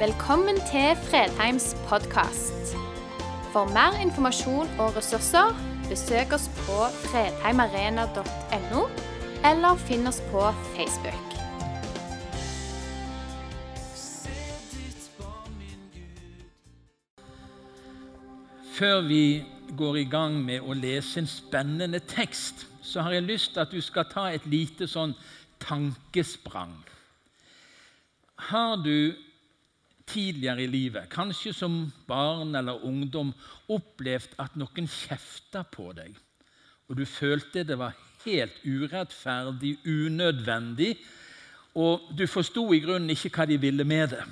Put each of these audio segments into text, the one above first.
Velkommen til Fredheims podkast. For mer informasjon og ressurser, besøk oss på fredheimarena.no, eller finn oss på Facebook. Før vi går i gang med å lese en spennende tekst, så har jeg lyst til at du skal ta et lite sånn tankesprang. Har du tidligere i livet, kanskje som barn eller ungdom, opplevd at noen kjefta på deg, og du følte det var helt urettferdig, unødvendig, og du forsto i grunnen ikke hva de ville med det?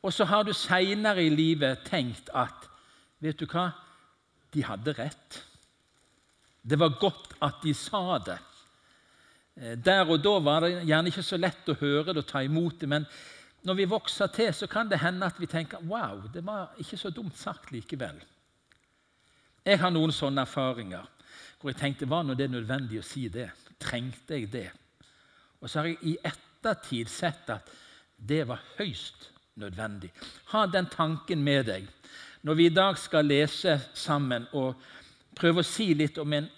Og så har du seinere i livet tenkt at Vet du hva? De hadde rett. Det var godt at de sa det. Eh, der og da var det gjerne ikke så lett å høre det og ta imot det, men når vi vokser til, så kan det hende at vi tenker wow, det var ikke så dumt sagt likevel. Jeg har noen sånne erfaringer hvor jeg tenkte var nå det nødvendig å si det? Trengte jeg det? Og så har jeg i ettertid sett at det var høyst nødvendig. Ha den tanken med deg når vi i dag skal lese sammen og prøve å si litt om en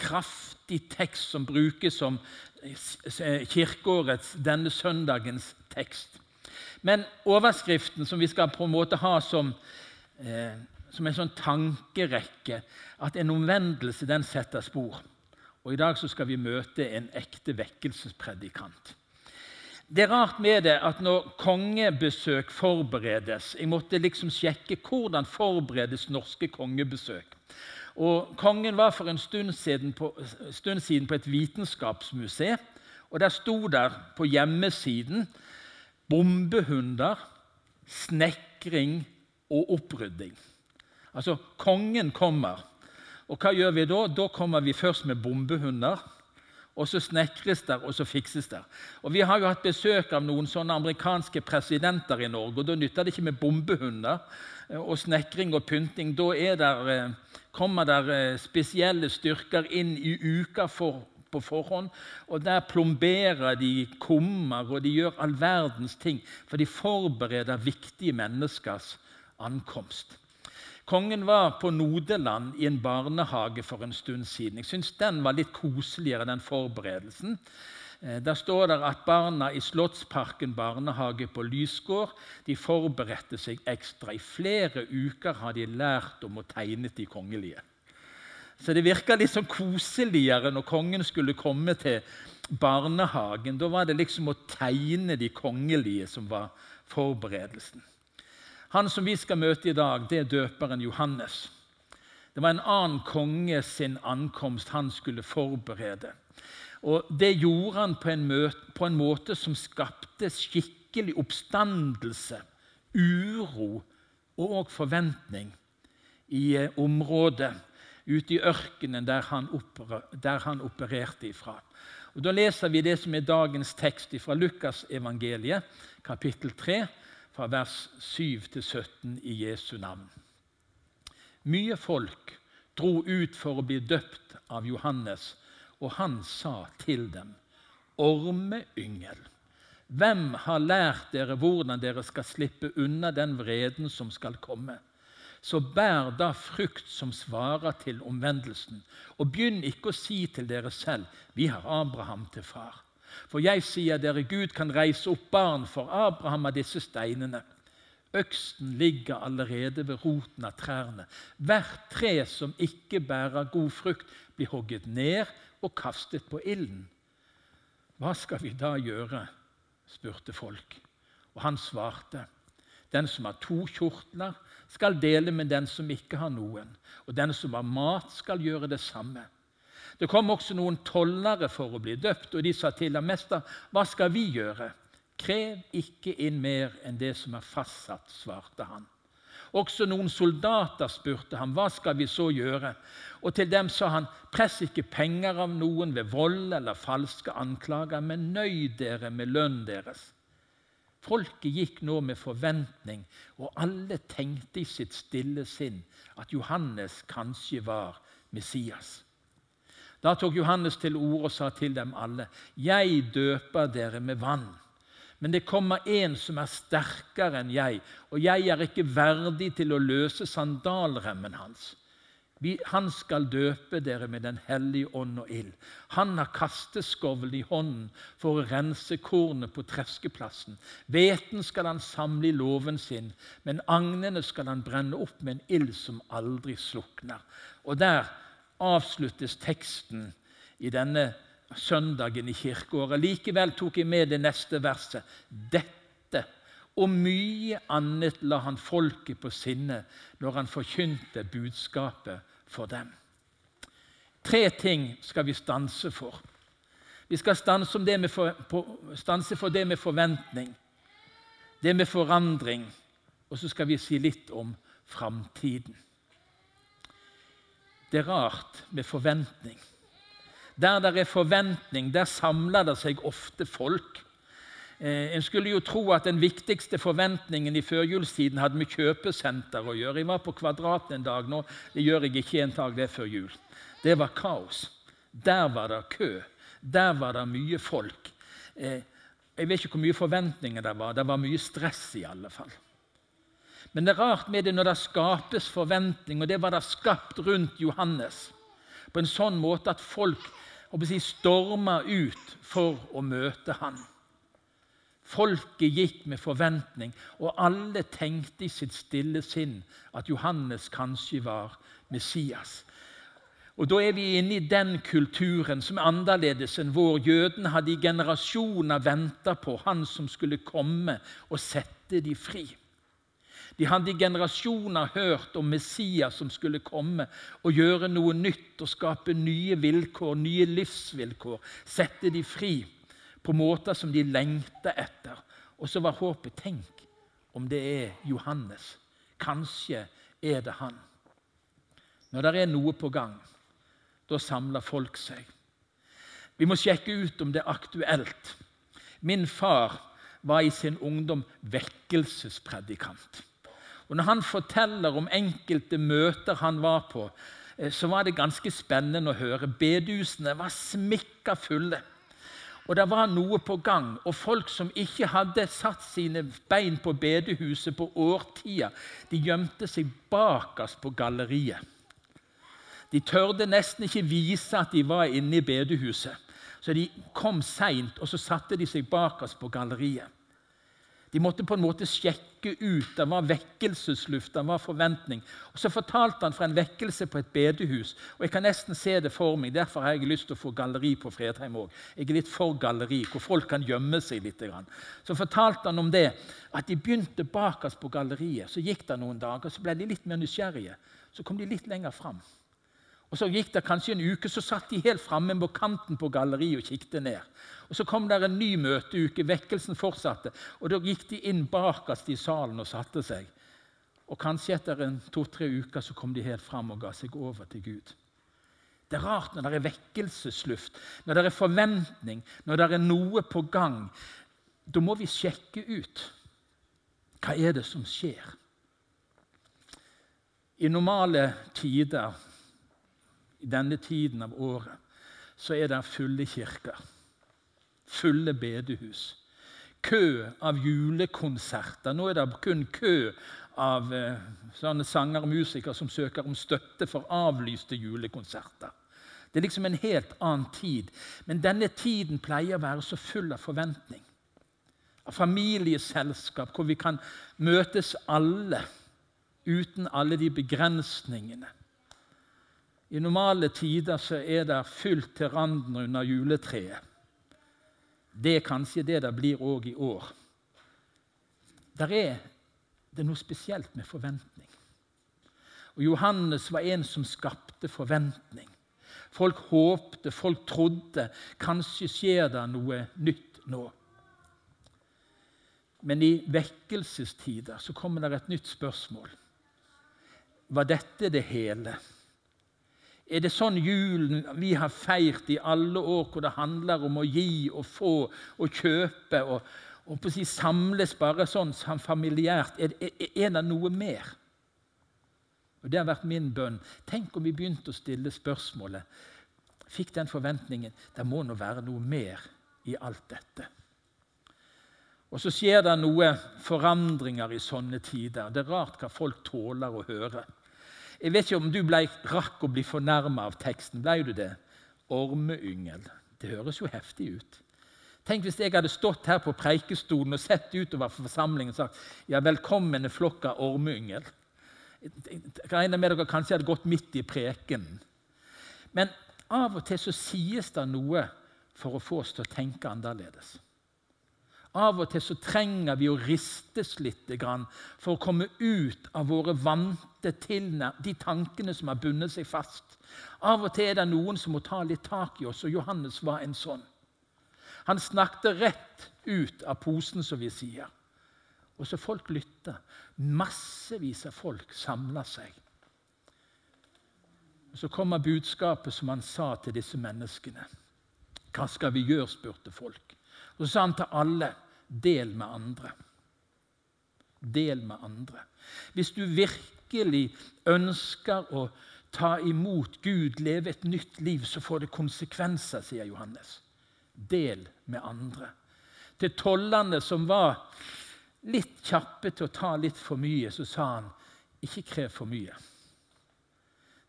kraftig tekst som brukes som kirkeårets, denne søndagens tekst. Men overskriften som vi skal på en måte ha som, eh, som en sånn tankerekke, at en omvendelse den setter spor. Og I dag så skal vi møte en ekte vekkelsespredikant. Det er rart med det at når kongebesøk forberedes Jeg måtte liksom sjekke hvordan forberedes norske kongebesøk. Og Kongen var for en stund siden på, stund siden på et vitenskapsmuseum. og Der sto der på hjemmesiden bombehunder, snekring og opprydding. Altså, kongen kommer. Og hva gjør vi da? Da kommer vi først med bombehunder og så snekres der, og så fikses der. Og Vi har jo hatt besøk av noen sånne amerikanske presidenter i Norge. og Da nytter det ikke med bombehunder eh, og snekring og pynting. Da der, eh, kommer der eh, spesielle styrker inn i uka for, på forhånd. og Der plomberer de kummer, og de gjør all verdens ting. For de forbereder viktige menneskers ankomst. Kongen var på Nodeland i en barnehage for en stund siden. Jeg syns den var litt koseligere, den forberedelsen. Eh, der står det at barna i Slottsparken barnehage på Lysgård de forberedte seg ekstra. I flere uker har de lært om å tegne de kongelige. Så det virka litt sånn koseligere når kongen skulle komme til barnehagen. Da var det liksom å tegne de kongelige som var forberedelsen. Han som vi skal møte i dag, det er døperen Johannes. Det var en annen konge sin ankomst han skulle forberede. Og Det gjorde han på en, møte, på en måte som skapte skikkelig oppstandelse, uro og forventning i eh, området ute i ørkenen der han, oper, der han opererte ifra. Og Da leser vi det som er dagens tekst fra Lukas evangeliet, kapittel 3, fra vers 7 til 17 i Jesu navn. Mye folk dro ut for å bli døpt av Johannes, og han sa til dem, ormeyngel, hvem har lært dere hvordan dere skal slippe unna den vreden som skal komme? Så bær da frukt som svarer til omvendelsen, og begynn ikke å si til dere selv, vi har Abraham til far. For jeg sier dere, Gud kan reise opp barn for Abraham av disse steinene. Øksen ligger allerede ved roten av trærne. Hvert tre som ikke bærer god frukt, blir hogget ned og kastet på ilden. Hva skal vi da gjøre? spurte folk. Og han svarte. Den som har to kjortler, skal dele med den som ikke har noen. Og den som har mat, skal gjøre det samme. Det kom også noen tollere for å bli døpt, og de sa til ham, 'Mester, hva skal vi gjøre?' 'Krev ikke inn mer enn det som er fastsatt', svarte han. Også noen soldater spurte ham, 'Hva skal vi så gjøre?' Og til dem sa han, 'Press ikke penger av noen ved vold eller falske anklager, men nøy dere med lønnen deres.' Folket gikk nå med forventning, og alle tenkte i sitt stille sinn at Johannes kanskje var Messias. Da tok Johannes til orde og sa til dem alle.: Jeg døper dere med vann, Men det kommer en som er sterkere enn jeg, og jeg er ikke verdig til å løse sandalremmen hans. Han skal døpe dere med Den hellige ånd og ild. Han har kasteskovlen i hånden for å rense kornet på treskeplassen. Hveten skal han samle i låven sin, men agnene skal han brenne opp med en ild som aldri slukner. Og Der avsluttes teksten i denne søndagen i kirkeåret. Likevel tok jeg med det neste verset. Dette og mye annet la han folket på sinne når han forkynte budskapet for dem. Tre ting skal vi stanse for. Vi skal stanse, for, stanse for det med forventning, det med forandring, og så skal vi si litt om framtiden. Det er rart med forventning. Der det er forventning, der samler det seg ofte folk. Eh, en skulle jo tro at den viktigste forventningen i førjulstiden hadde med kjøpesenter å gjøre. Jeg var på Kvadraten en dag nå. Det gjør jeg ikke en dag det før jul. Det var kaos. Der var det kø. Der var det mye folk. Eh, jeg vet ikke hvor mye forventninger det var. Det var mye stress i alle fall. Men det er rart med det når det skapes forventning, og det var det skapt rundt Johannes. På en sånn måte at folk si, storma ut for å møte han. Folket gikk med forventning, og alle tenkte i sitt stille sinn at Johannes kanskje var Messias. Og Da er vi inne i den kulturen som er annerledes enn vår. Jødene hadde i generasjoner venta på han som skulle komme og sette de fri. De hadde i generasjoner hørt om Messias som skulle komme og gjøre noe nytt og skape nye vilkår, nye livsvilkår, sette de fri på måter som de lengter etter. Og så var håpet Tenk om det er Johannes. Kanskje er det han. Når det er noe på gang, da samler folk seg. Vi må sjekke ut om det er aktuelt. Min far var i sin ungdom vekkelsespredikant. Og Når han forteller om enkelte møter han var på, eh, så var det ganske spennende å høre. Bedehusene var smikka fulle. Og det var noe på gang. Og folk som ikke hadde satt sine bein på bedehuset på årtier, de gjemte seg bakerst på galleriet. De tørde nesten ikke vise at de var inne i bedehuset. Så de kom seint, og så satte de seg bakerst på galleriet. De måtte på en måte sjekke ut. Det var vekkelsesluft, det var forventning. Og Så fortalte han fra en vekkelse på et bedehus. og Jeg kan nesten se det for meg. Derfor har jeg lyst til å få galleri på Fredheim òg. Jeg er litt for galleri, hvor folk kan gjemme seg litt. Så fortalte han om det, at de begynte bakerst på galleriet. Så gikk det noen dager, så ble de litt mer nysgjerrige. Så kom de litt lenger fram. Og Så gikk det kanskje en uke, så satt de helt framme på kanten på galleriet og kikket ned. Og Så kom det en ny møteuke, vekkelsen fortsatte. og Da gikk de inn bakerst i salen og satte seg. Og Kanskje etter en to-tre uker så kom de helt fram og ga seg over til Gud. Det er rart når det er vekkelsesluft, når det er forventning, når det er noe på gang. Da må vi sjekke ut hva er det som skjer. I normale tider i denne tiden av året, så er det fulle kirker. Fulle bedehus. Kø av julekonserter. Nå er det kun kø av eh, sånne sanger og musikere som søker om støtte for avlyste julekonserter. Det er liksom en helt annen tid. Men denne tiden pleier å være så full av forventning. Av familieselskap hvor vi kan møtes alle uten alle de begrensningene. I normale tider så er det fullt til randen under juletreet. Det er kanskje det det blir òg i år. Der er det noe spesielt med forventning. Og Johannes var en som skapte forventning. Folk håpte, folk trodde. Kanskje skjer det noe nytt nå. Men i vekkelsestider så kommer det et nytt spørsmål. Var dette det hele? Er det sånn julen vi har feirt i alle år, hvor det handler om å gi og få og kjøpe og, og si samles bare sånn som familiært? Er, er, er, det noe mer? Og Det har vært min bønn. Tenk om vi begynte å stille spørsmålet. Fikk den forventningen det må nå være noe mer i alt dette. Og så skjer det noe forandringer i sånne tider. Det er rart hva folk tåler å høre. Jeg vet ikke om du ble, rakk å bli fornærma av teksten. Ble du det? Ormeyngel. Det høres jo heftig ut. Tenk hvis jeg hadde stått her på preikestolen og sett utover forsamlingen og sagt ja, velkommen en flokk av ormeyngel. Jeg regner med dere kanskje hadde gått midt i prekenen. Men av og til så sies det noe for å få oss til å tenke annerledes. Av og til så trenger vi å ristes litt for å komme ut av våre vante tilnær, de tankene som har bundet seg fast. Av og til er det noen som må ta litt tak i oss, og Johannes var en sånn. Han snakket rett ut av posen, som vi sier. Og så folk lytta. Massevis av folk samla seg. Og Så kommer budskapet som han sa til disse menneskene. Hva skal vi gjøre? spurte folk. Og så sa han til alle del med andre. Del med andre. Hvis du virkelig ønsker å ta imot Gud, leve et nytt liv, så får det konsekvenser, sier Johannes. Del med andre. Til tollerne som var litt kjappe til å ta litt for mye, så sa han ikke krev for mye.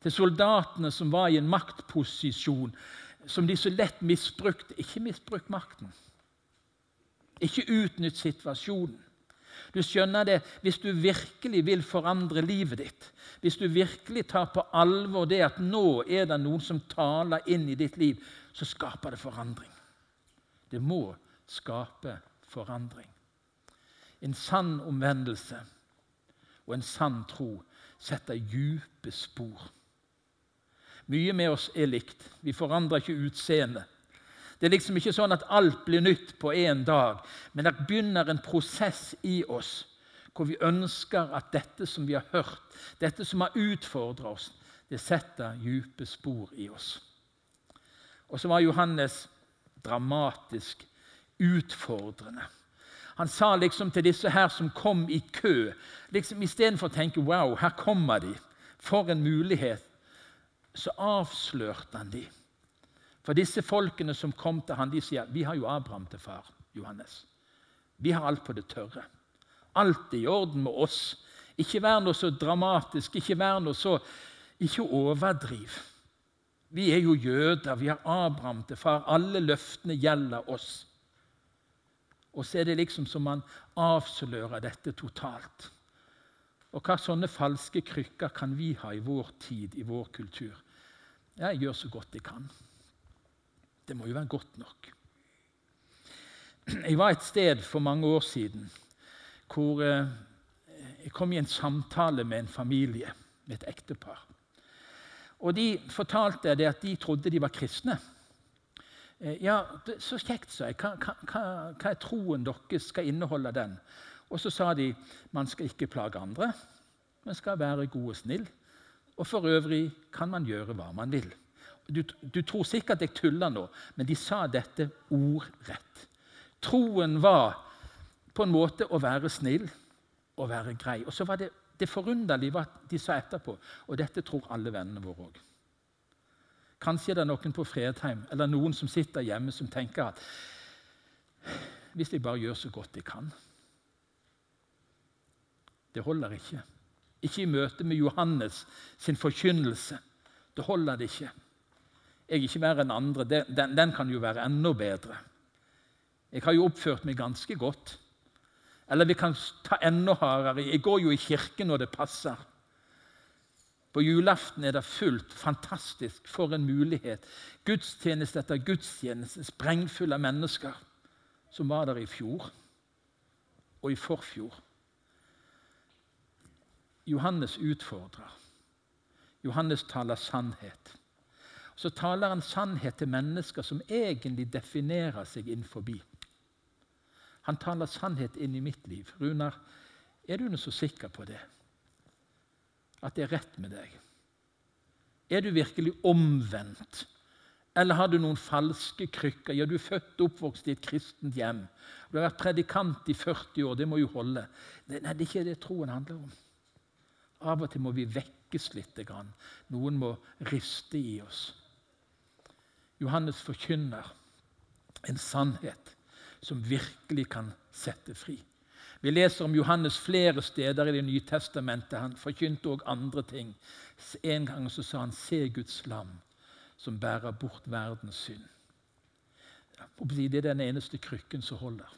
Til soldatene som var i en maktposisjon som de så lett misbrukte, ikke misbruk makten. Ikke utnytt situasjonen. Du skjønner det, Hvis du virkelig vil forandre livet ditt, hvis du virkelig tar på alvor det at nå er det noen som taler inn i ditt liv, så skaper det forandring. Det må skape forandring. En sann omvendelse og en sann tro setter dype spor. Mye med oss er likt. Vi forandrer ikke utseendet. Det er liksom ikke sånn at alt blir nytt på én dag, men det begynner en prosess i oss hvor vi ønsker at dette som vi har hørt, dette som har utfordra oss, det setter dype spor i oss. Og så var Johannes dramatisk utfordrende. Han sa liksom til disse her som kom i kø, liksom istedenfor å tenke 'wow, her kommer de', for en mulighet, så avslørte han dem. For disse folkene som kom til han, de sier vi har jo Abraham til far. Johannes. Vi har alt på det tørre. Alt er i orden med oss. Ikke vær noe så dramatisk, ikke vær noe så Ikke overdriv. Vi er jo jøder, vi har Abraham til far. Alle løftene gjelder oss. Og så er det liksom som man avslører dette totalt. Og hva sånne falske krykker kan vi ha i vår tid, i vår kultur? Jeg gjør så godt jeg kan. Det må jo være godt nok. Jeg var et sted for mange år siden hvor eh, jeg kom i en samtale med en familie, med et ektepar. Og De fortalte det at de trodde de var kristne. Eh, ja, Så kjekt, sa jeg. Hva, hva, hva er troen deres? Skal inneholde den? Og så sa de man skal ikke plage andre, men skal være god og snill. Og for øvrig kan man gjøre hva man vil. Du, du tror sikkert jeg tuller nå, men de sa dette ordrett. Troen var på en måte å være snill og være grei. Og så var det, det forunderlige var at de sa etterpå Og dette tror alle vennene våre òg. Kanskje det er noen på Fredheim eller noen som sitter hjemme som tenker at hvis de bare gjør så godt de kan Det holder ikke. Ikke i møte med Johannes sin forkynnelse. Det holder det ikke. Jeg er ikke verre enn andre. Den, den kan jo være enda bedre. Jeg har jo oppført meg ganske godt. Eller vi kan ta enda hardere. Jeg går jo i kirken når det passer. På julaften er det fullt. Fantastisk. For en mulighet. Gudstjeneste etter gudstjeneste, sprengfull av mennesker, som var der i fjor og i forfjor. Johannes utfordrer. Johannes taler sannhet. Så taler han sannhet til mennesker som egentlig definerer seg innenfor. Han taler sannhet inn i mitt liv. Runar, er du så sikker på det? At det er rett med deg? Er du virkelig omvendt? Eller har du noen falske krykker? Ja, Du er født og oppvokst i et kristent hjem. Du har vært predikant i 40 år. Det må jo holde. Nei, det er ikke det troen handler om. Av og til må vi vekkes litt. Noen må riste i oss. Johannes forkynner en sannhet som virkelig kan sette fri. Vi leser om Johannes flere steder i Det nye testamentet. Han forkynte òg andre ting. En gang så sa han 'Se Guds lam, som bærer bort verdens synd'. Det er den eneste krykken som holder.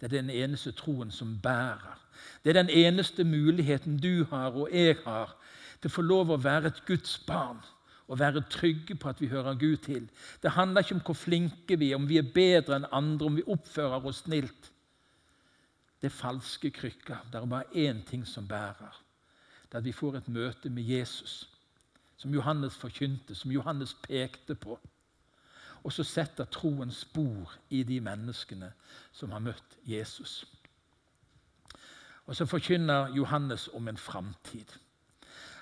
Det er den eneste troen som bærer. Det er den eneste muligheten du har og jeg har til å få lov å være et Guds barn og være trygge på at vi hører Gud til. Det handler ikke om hvor flinke vi er, om vi er bedre enn andre, om vi oppfører oss snilt. Det er falske krykker. Det er bare én ting som bærer. Det er at vi får et møte med Jesus, som Johannes forkynte, som Johannes pekte på. Og så setter troen spor i de menneskene som har møtt Jesus. Og så forkynner Johannes om en framtid.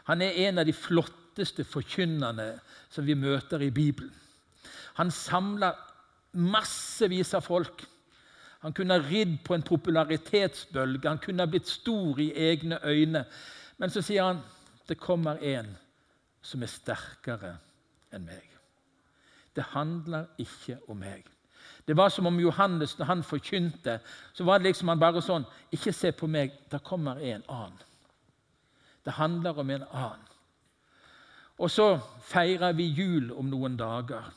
Han er en av de flotteste forkynnerne som vi møter i Bibelen. Han samler massevis av folk. Han kunne ha ridd på en popularitetsbølge, han kunne ha blitt stor i egne øyne. Men så sier han det kommer en som er sterkere enn meg. Det handler ikke om meg. Det var som om Johannes, når han forkynte, så var det liksom han bare sånn Ikke se på meg, det kommer en annen. Det handler om en annen. Og så feirer vi jul om noen dager.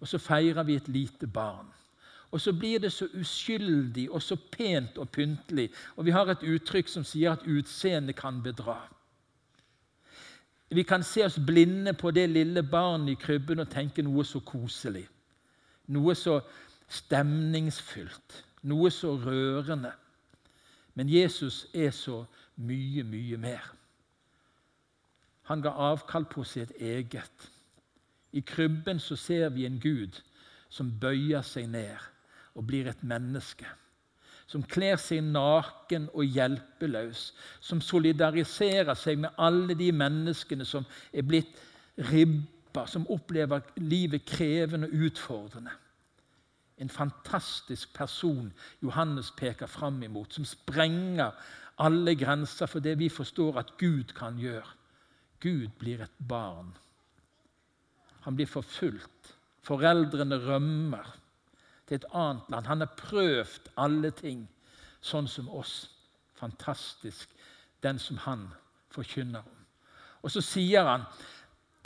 Og så feirer vi et lite barn. Og så blir det så uskyldig og så pent og pyntelig. Og vi har et uttrykk som sier at utseendet kan bedra. Vi kan se oss blinde på det lille barnet i krybben og tenke noe så koselig. Noe så stemningsfylt. Noe så rørende. Men Jesus er så mye, mye mer. Han ga avkall på sitt eget. I krybben så ser vi en Gud som bøyer seg ned og blir et menneske. Som kler seg naken og hjelpeløs. Som solidariserer seg med alle de menneskene som er blitt ribba, som opplever livet krevende og utfordrende. En fantastisk person Johannes peker fram imot, som sprenger alle grenser for det vi forstår at Gud kan gjøre. Gud blir et barn. Han blir forfulgt. Foreldrene rømmer til et annet land. Han har prøvd alle ting, sånn som oss. Fantastisk, den som han forkynner om. Og så sier han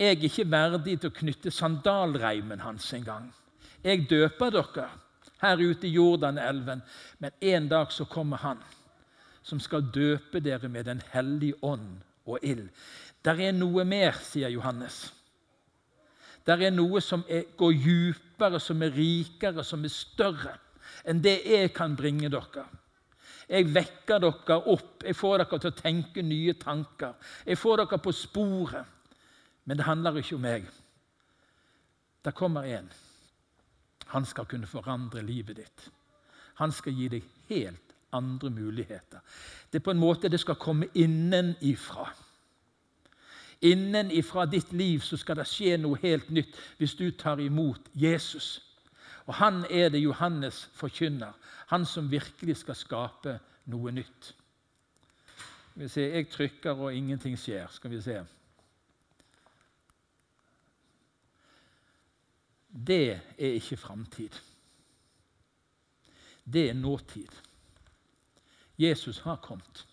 jeg er ikke verdig til å knytte sandalreimen hans engang. Jeg døper dere her ute i Jordanelven, men en dag så kommer han som skal døpe dere med Den hellige ånd og ild. Der er noe mer, sier Johannes. Der er noe som er, går djupere, som er rikere, som er større enn det jeg kan bringe dere. Jeg vekker dere opp, jeg får dere til å tenke nye tanker. Jeg får dere på sporet. Men det handler ikke om meg. Der kommer en. Han skal kunne forandre livet ditt. Han skal gi deg helt andre muligheter. Det er på en måte det skal komme innenifra. Innenifra ditt liv så skal det skje noe helt nytt hvis du tar imot Jesus. Og Han er det Johannes forkynner, han som virkelig skal skape noe nytt. Skal vi se, Jeg trykker, og ingenting skjer. Skal vi se. Det er ikke framtid. Det er nåtid. Jesus har kommet.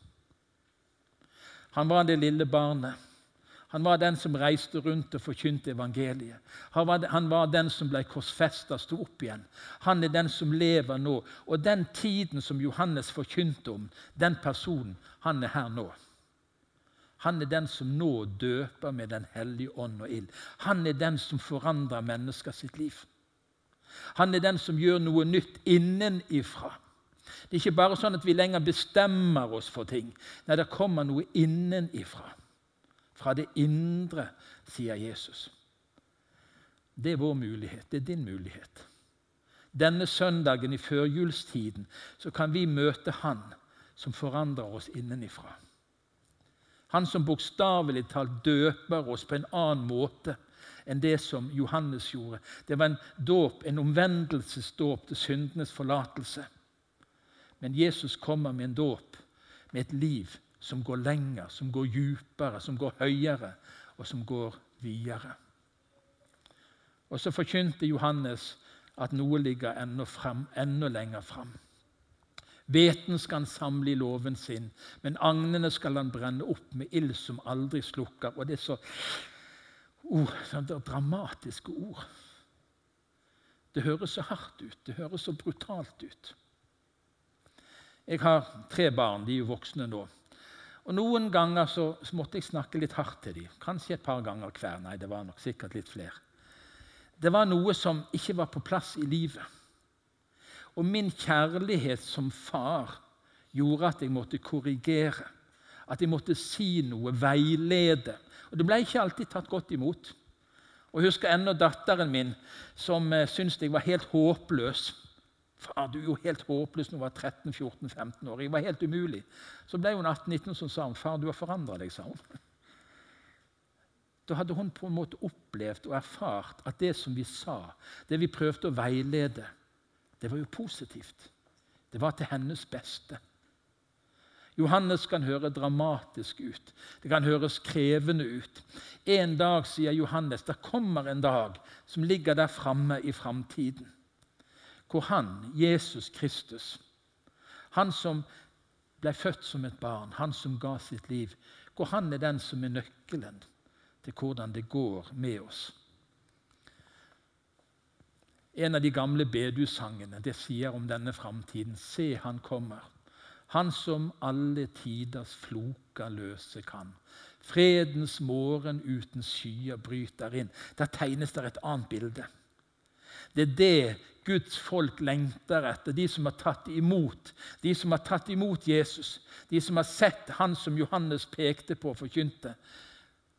Han var det lille barnet han var den som reiste rundt og forkynte evangeliet. Han var, han var den som ble korsfesta, sto opp igjen. Han er den som lever nå. Og den tiden som Johannes forkynte om, den personen, han er her nå. Han er den som nå døper med Den hellige ånd og ild. Han er den som forandrer mennesker sitt liv. Han er den som gjør noe nytt innenifra. Det er ikke bare sånn at vi lenger bestemmer oss for ting. Nei, det kommer noe innenifra. Fra det indre, sier Jesus. Det er vår mulighet. Det er din mulighet. Denne søndagen i førjulstiden så kan vi møte Han som forandrer oss innenifra. Han som bokstavelig talt døper oss på en annen måte enn det som Johannes gjorde. Det var en dåp, en omvendelsesdåp til syndenes forlatelse. Men Jesus kommer med en dåp, med et liv som går lenger, som går djupere, som går høyere, og som går videre. Og så forkynte Johannes at noe ligger enda, frem, enda lenger fram. Hveten skal han samle i låven sin, men agnene skal han brenne opp med ild som aldri slukker. Og det er så oh, sånne dramatiske ord. Det høres så hardt ut, det høres så brutalt ut. Jeg har tre barn, de er jo voksne nå. Og Noen ganger så, måtte jeg snakke litt hardt til dem. Kanskje et par ganger hver. Nei, det var nok sikkert litt flere. Det var noe som ikke var på plass i livet. Og min kjærlighet som far gjorde at jeg måtte korrigere. At jeg måtte si noe, veilede. Og det ble ikke alltid tatt godt imot. Og Jeg husker ennå datteren min som eh, syntes jeg var helt håpløs. Far, du er jo helt håpløs når du var 13-14-15 år. Jeg var helt umulig. Så ble hun 18-19 som sa hun, far, du har forandra deg. sa hun. Da hadde hun på en måte opplevd og erfart at det som vi sa, det vi prøvde å veilede, det var jo positivt. Det var til hennes beste. Johannes kan høre dramatisk ut. Det kan høres krevende ut. En dag, sier Johannes, det kommer en dag som ligger der framme i framtiden, hvor han, Jesus Kristus, han som ble født som et barn, han som ga sitt liv, hvor han er den som er nøkkelen til hvordan det går med oss. En av de gamle bedussangene det sier om denne framtiden. Se, han kommer. Han som alle tiders floker løse kan. Fredens morgen uten skyer bryter inn. Der tegnes det et annet bilde. Det er det Guds folk lengter etter, de som har tatt imot de som har tatt imot Jesus, de som har sett han som Johannes pekte på og forkynte.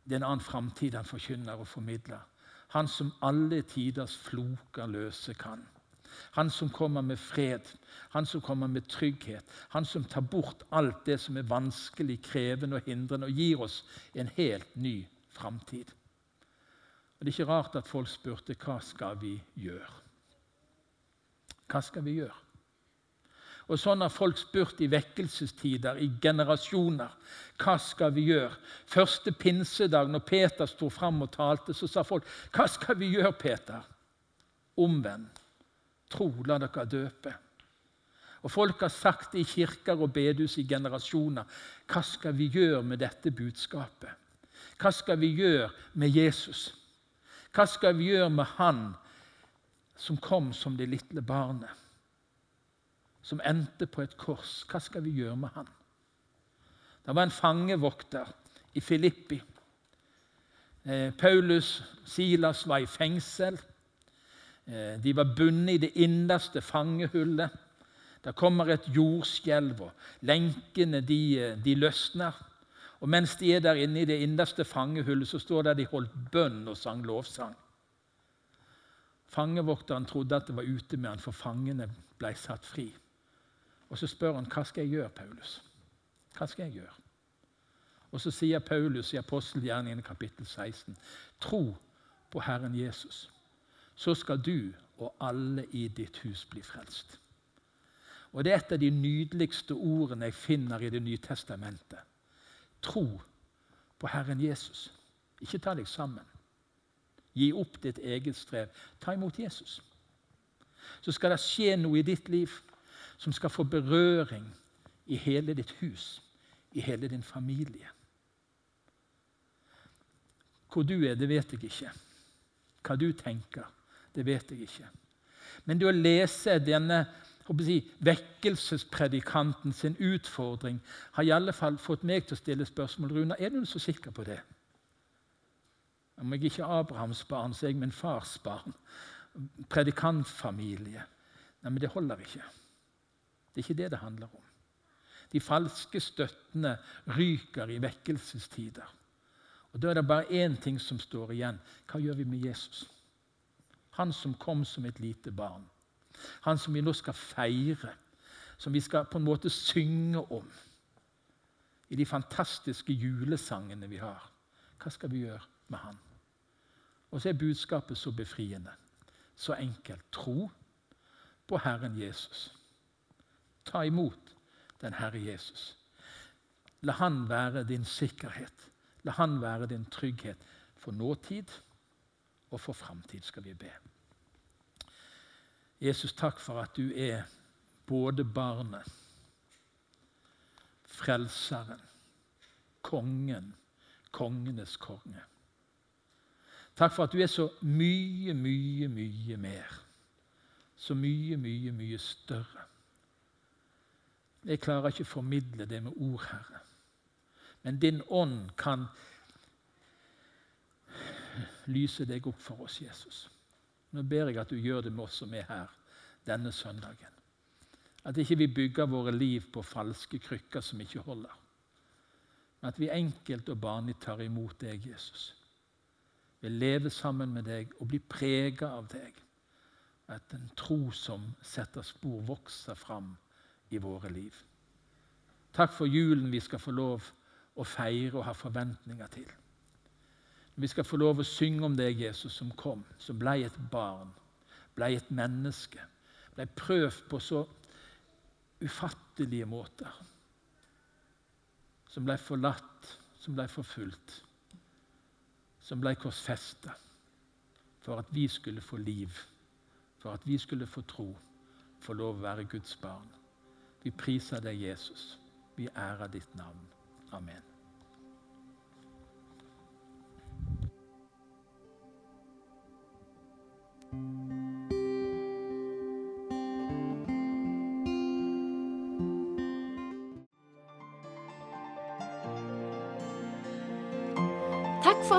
Det er en annen framtid han forkynner og formidler. Han som alle tiders floker løse kan. Han som kommer med fred, han som kommer med trygghet. Han som tar bort alt det som er vanskelig, krevende og hindrende, og gir oss en helt ny framtid. Det er ikke rart at folk spurte hva skal vi gjøre. Hva skal vi gjøre? Og Sånn har folk spurt i vekkelsestider, i generasjoner. Hva skal vi gjøre? Første pinsedag, når Peter sto fram og talte, så sa folk, 'Hva skal vi gjøre, Peter?' Omvend. Tro, la dere døpe. Og Folk har sagt det i kirker og bedehus i generasjoner. Hva skal vi gjøre med dette budskapet? Hva skal vi gjøre med Jesus? Hva skal vi gjøre med Han som kom som det lille barnet? som endte på et kors. Hva skal vi gjøre med han? Det var en fangevokter i Filippi. Eh, Paulus Silas var i fengsel. Eh, de var bundet i det innerste fangehullet. Det kommer et jordskjelv, og lenkene de, eh, de, løsner. Og Mens de er der inne i det innerste fangehullet, så står det at de holdt bønn og sang lovsang. Fangevokteren trodde at det var ute med han, for fangene ble satt fri. Og så spør han hva skal jeg gjøre, Paulus. Hva skal jeg gjøre? Og så sier Paulus i apostelgjerningen kapittel 16.: Tro på Herren Jesus, så skal du og alle i ditt hus bli frelst. Og Det er et av de nydeligste ordene jeg finner i Det nye testamentet. Tro på Herren Jesus. Ikke ta deg sammen. Gi opp ditt eget strev. Ta imot Jesus. Så skal det skje noe i ditt liv som skal få berøring i hele ditt hus, i hele din familie. Hvor du er, det vet jeg ikke. Hva du tenker, det vet jeg ikke. Men det å lese denne jeg, vekkelsespredikanten sin utfordring har i alle fall fått meg til å stille spørsmål. Runa, er du så sikker på det? Om jeg ikke er Abrahams barn, så er jeg min fars barn. Predikantfamilie. Nei, men det holder ikke. Det er ikke det det handler om. De falske støttene ryker i vekkelsestider. Og Da er det bare én ting som står igjen. Hva gjør vi med Jesus? Han som kom som et lite barn. Han som vi nå skal feire, som vi skal på en måte synge om i de fantastiske julesangene vi har. Hva skal vi gjøre med han? Og så er budskapet så befriende, så enkelt. Tro på Herren Jesus. Ta imot den Herre Jesus. La Han være din sikkerhet. La Han være din trygghet for nåtid og for framtid, skal vi be. Jesus, takk for at du er både barnet, frelseren, kongen, kongenes konge. Takk for at du er så mye, mye, mye mer. Så mye, mye, mye større. Jeg klarer ikke å formidle det med ord, Herre. Men din ånd kan lyse deg opp for oss, Jesus. Nå ber jeg at du gjør det med oss som er her denne søndagen. At ikke vi bygger våre liv på falske krykker som ikke holder. Men at vi enkelt og barnlig tar imot deg, Jesus. Vil leve sammen med deg og bli prega av deg. At en tro som setter spor, vokser fram i våre liv. Takk for julen vi skal få lov å feire og ha forventninger til. Vi skal få lov å synge om deg, Jesus, som kom, som ble et barn, ble et menneske. Ble prøvd på så ufattelige måter. Som ble forlatt, som ble forfulgt, som ble korsfesta. For at vi skulle få liv, for at vi skulle få tro, få lov å være Guds barn. Vi priser deg, Jesus. Vi ærer ditt navn. Amen. thank for